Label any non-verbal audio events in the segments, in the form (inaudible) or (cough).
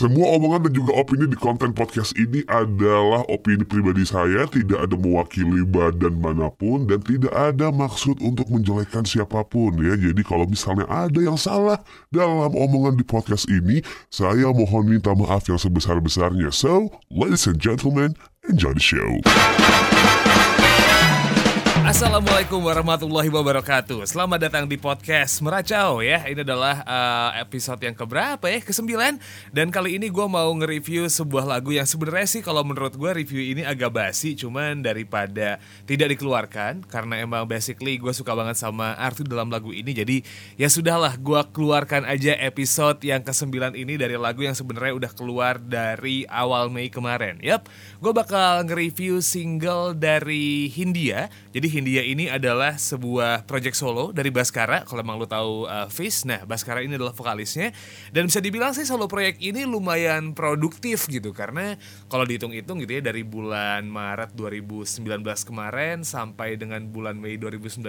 Semua omongan dan juga opini di konten podcast ini adalah opini pribadi saya, tidak ada mewakili badan mana pun dan tidak ada maksud untuk menjelekkan siapa pun ya. Jadi kalau misalnya ada yang salah dalam omongan di podcast ini, saya mohon minta maaf yang sebesar-besarnya. So, ladies and gentlemen, enjoy the show. Assalamualaikum warahmatullahi wabarakatuh. Selamat datang di podcast Meracau ya. Ini adalah uh, episode yang keberapa ya? Kesembilan. Dan kali ini gue mau nge-review sebuah lagu yang sebenarnya sih Kalau menurut gue review ini agak basi Cuman daripada tidak dikeluarkan Karena emang basically gue suka banget sama arti dalam lagu ini. Jadi ya sudahlah gue keluarkan aja episode yang kesembilan ini Dari lagu yang sebenarnya udah keluar dari awal Mei kemarin. Yap, gue bakal nge-review single dari Hindia. Jadi Hindia ini adalah sebuah project solo dari Baskara. Kalau emang lo tahu uh, Fish, nah Baskara ini adalah vokalisnya. Dan bisa dibilang sih solo proyek ini lumayan produktif gitu. Karena kalau dihitung-hitung gitu ya dari bulan Maret 2019 kemarin sampai dengan bulan Mei 2019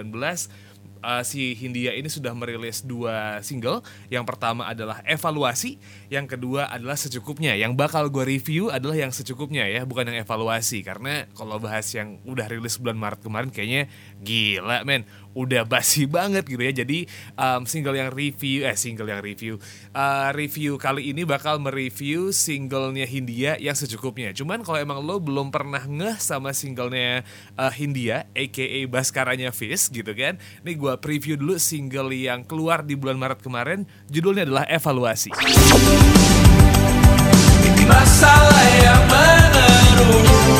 uh, si Hindia ini sudah merilis dua single. Yang pertama adalah Evaluasi, yang kedua adalah Secukupnya. Yang bakal gue review adalah yang secukupnya ya, bukan yang evaluasi. Karena kalau bahas yang udah rilis bulan Maret kemarin kayaknya gila men udah basi (laughs) banget gitu ya. Jadi um, single yang review eh single yang review uh, review kali ini bakal mereview singlenya Hindia yang secukupnya. Cuman kalau emang lo belum pernah ngeh sama singlenya uh, Hindia aka Baskaranya Fish gitu kan. Nih gue preview dulu single yang keluar di bulan Maret kemarin. Judulnya adalah Evaluasi. Masalah yang meneru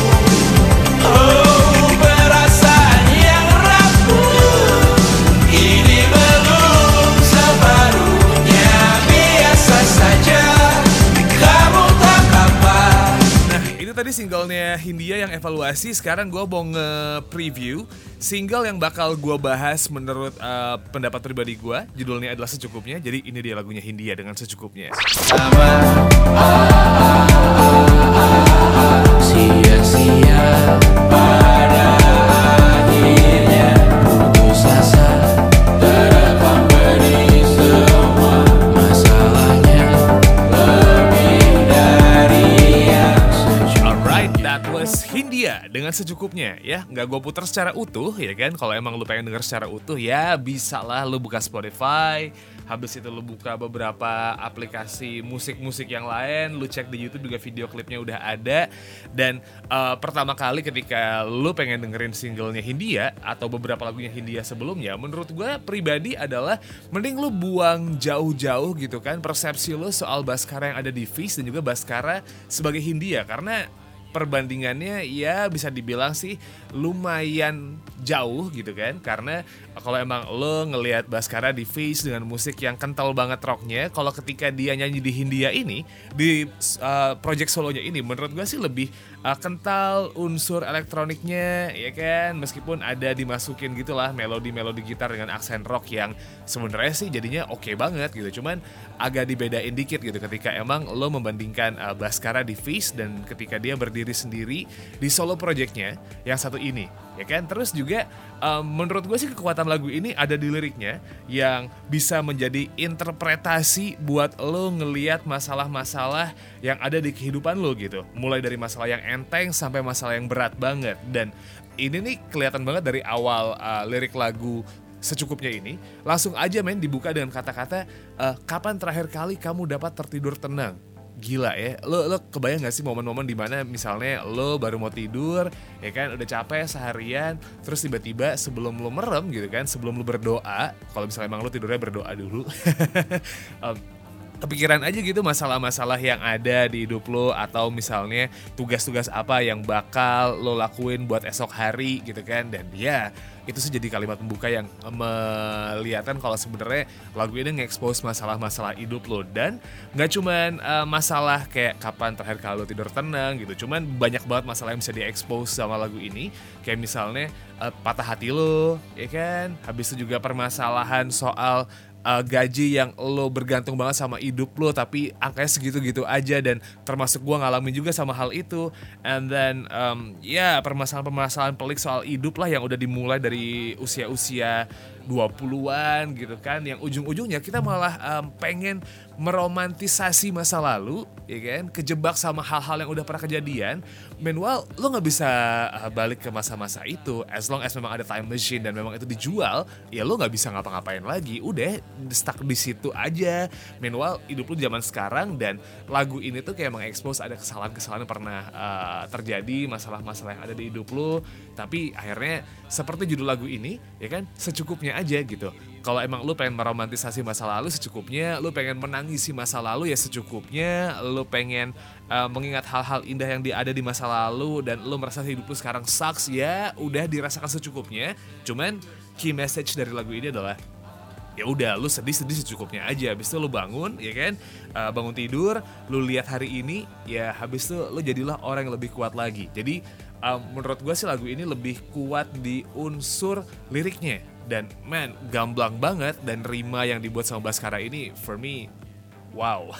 Hindia yang evaluasi. Sekarang gue mau nge-preview single yang bakal gue bahas menurut uh, pendapat pribadi gue. Judulnya adalah Secukupnya. Jadi ini dia lagunya Hindia dengan Secukupnya. Sama Sia-sia dengan secukupnya ya. Nggak gue putar secara utuh ya kan. Kalau emang lu pengen denger secara utuh ya bisa lah lu buka Spotify. Habis itu lu buka beberapa aplikasi musik-musik yang lain. Lu cek di YouTube juga video klipnya udah ada. Dan eh, pertama kali ketika lu pengen dengerin singlenya Hindia atau beberapa lagunya Hindia sebelumnya, menurut gue pribadi adalah mending lu buang jauh-jauh gitu kan persepsi lu soal Baskara yang ada di Fish dan juga Baskara sebagai Hindia karena perbandingannya ya bisa dibilang sih lumayan jauh gitu kan. Karena kalau emang lo ngelihat Baskara di Face dengan musik yang kental banget rocknya kalau ketika dia nyanyi di Hindia ini di uh, project solonya ini menurut gue sih lebih uh, kental unsur elektroniknya ya kan? Meskipun ada dimasukin gitulah melodi-melodi gitar dengan aksen rock yang sebenarnya sih jadinya oke banget gitu. Cuman agak dibedain dikit gitu ketika emang lo membandingkan uh, Baskara di Face dan ketika dia berdiri sendiri di solo projectnya yang satu ini ya kan? Terus juga um, menurut gue sih kekuatan lagu ini ada di liriknya yang bisa menjadi interpretasi buat lo ngeliat masalah-masalah yang ada di kehidupan lo gitu. Mulai dari masalah yang enteng sampai masalah yang berat banget. Dan ini nih kelihatan banget dari awal uh, lirik lagu secukupnya ini langsung aja main dibuka dengan kata-kata uh, kapan terakhir kali kamu dapat tertidur tenang gila ya. Lo lo kebayang gak sih momen-momen di mana misalnya lo baru mau tidur ya kan udah capek seharian terus tiba-tiba sebelum lo merem gitu kan sebelum lo berdoa kalau misalnya emang lo tidurnya berdoa dulu (laughs) um, kepikiran aja gitu masalah-masalah yang ada di hidup lo atau misalnya tugas-tugas apa yang bakal lo lakuin buat esok hari gitu kan. Dan ya itu sih jadi kalimat pembuka yang melihatkan kalau sebenarnya lagu ini nge-expose masalah-masalah hidup lo. Dan nggak cuman uh, masalah kayak kapan terakhir kali lo tidur tenang gitu cuman banyak banget masalah yang bisa di-expose sama lagu ini. Kayak misalnya uh, patah hati lo ya kan? Habis itu juga permasalahan soal uh, gaji yang lo bergantung banget sama hidup lo tapi angkanya segitu-gitu aja dan termasuk gua ngalamin juga sama hal itu. And then um, ya permasalahan-permasalahan pelik soal hidup lah yang udah dimulai dari usia-usia 20-an gitu kan yang ujung-ujungnya kita malah em, pengen meromantisasi masa lalu ya kan kejebak sama hal-hal yang udah pernah kejadian. Meanwhile lo nggak bisa uh, balik ke masa-masa itu. As long as memang ada time machine dan memang itu dijual ya lo nggak bisa ngapa-ngapain lagi. Udah stuck di situ aja. Meanwhile hidup lo zaman sekarang dan lagu ini tuh kayak mengekspos ada kesalahan-kesalahan yang pernah uh, terjadi masalah-masalah yang ada di hidup lo. Tapi akhirnya seperti judul lagu ini ya kan secukupnya aja gitu. Kalau emang lu pengen meromantisasi masa lalu secukupnya, lu pengen menangisi masa lalu ya secukupnya, lu pengen uh, mengingat hal-hal indah yang ada di masa lalu dan lu merasa hidup lu sekarang sucks ya udah dirasakan secukupnya. Cuman key message dari lagu ini adalah ya udah lu sedih-sedih secukupnya aja. Habis itu lu bangun ya kan? Uh, bangun tidur lu lihat hari ini ya habis itu lu jadilah orang yang lebih kuat lagi. Jadi um, menurut gue sih lagu ini lebih kuat di unsur liriknya dan man gamblang banget dan rima yang dibuat sama Baskara ini for me wow.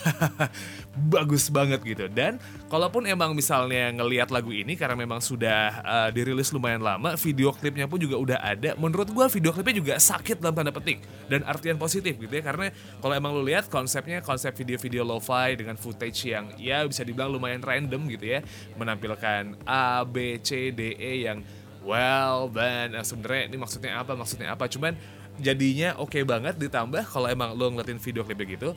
(laughs) Bagus banget gitu. Dan kalaupun emang misalnya ngelihat lagu ini karena memang sudah uh, dirilis lumayan lama video klipnya pun juga udah ada menurut gua video klipnya juga sakit dalam tanda petik dan artian positif gitu ya. Karena kalau emang lu lihat konsepnya konsep video-video lo-fi dengan footage yang ya bisa dibilang lumayan random gitu ya menampilkan A B C D E yang well dan eh, sebenarnya ini maksudnya apa maksudnya apa cuman jadinya oke banget ditambah kalau emang lo ngeliatin video klipnya gitu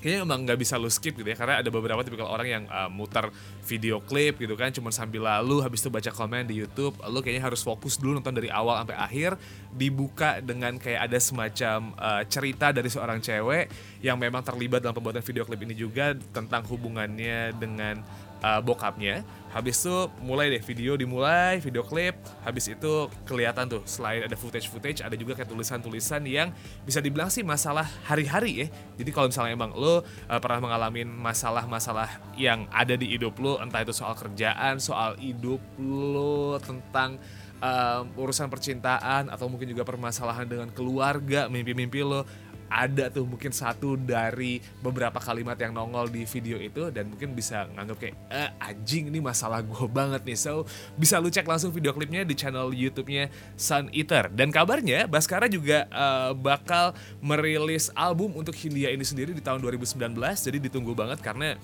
kayaknya emang nggak bisa lu skip gitu ya karena ada beberapa tipikal orang yang uh, muter video klip gitu kan cuma sambil lalu habis itu baca komen di YouTube lu kayaknya harus fokus dulu nonton dari awal sampai akhir dibuka dengan kayak ada semacam uh, cerita dari seorang cewek yang memang terlibat dalam pembuatan video klip ini juga tentang hubungannya dengan uh, bokapnya. Habis itu mulai deh video dimulai, video klip. Habis itu kelihatan tuh selain ada footage-footage ada juga kayak tulisan-tulisan yang bisa dibilang sih masalah hari-hari ya. Jadi kalau misalnya emang lo uh, pernah mengalami masalah-masalah yang ada di hidup lo, entah itu soal kerjaan, soal hidup lo, tentang um, urusan percintaan atau mungkin juga permasalahan dengan keluarga, mimpi-mimpi lo ada tuh mungkin satu dari beberapa kalimat yang nongol di video itu dan mungkin bisa nganggap kayak eh, anjing ini masalah gue banget nih. So bisa lu cek langsung video klipnya di channel YouTube-nya Sun Eater. Dan kabarnya Baskara juga eh, bakal merilis album untuk Hindia ini sendiri di tahun 2019 jadi ditunggu banget karena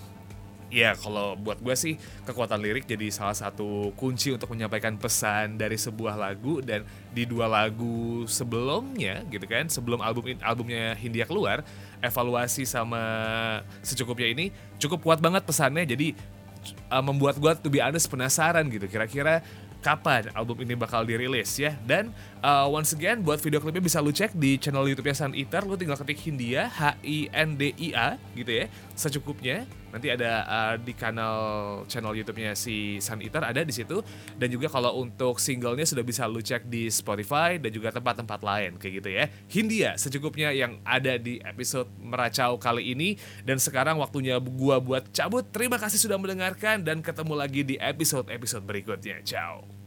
Ya kalau buat gue sih kekuatan lirik jadi salah satu kunci untuk menyampaikan pesan dari sebuah lagu dan di dua lagu sebelumnya gitu kan sebelum album albumnya Hindia keluar evaluasi sama secukupnya ini cukup kuat banget pesannya. Jadi uh, membuat gue tuh be honest penasaran gitu kira-kira kapan album ini bakal dirilis ya. Dan uh, once again buat video klipnya bisa lu cek di channel YouTube-nya Sun Eater lu tinggal ketik Hindia H I N D I A gitu ya secukupnya nanti ada uh, di kanal channel YouTube-nya si Sun Eater ada di situ. Dan juga kalau untuk singlenya sudah bisa lu cek di Spotify dan juga tempat-tempat lain kayak gitu ya. Hindia secukupnya yang ada di episode meracau kali ini. Dan sekarang waktunya gua buat cabut. Terima kasih sudah mendengarkan dan ketemu lagi di episode-episode berikutnya. Ciao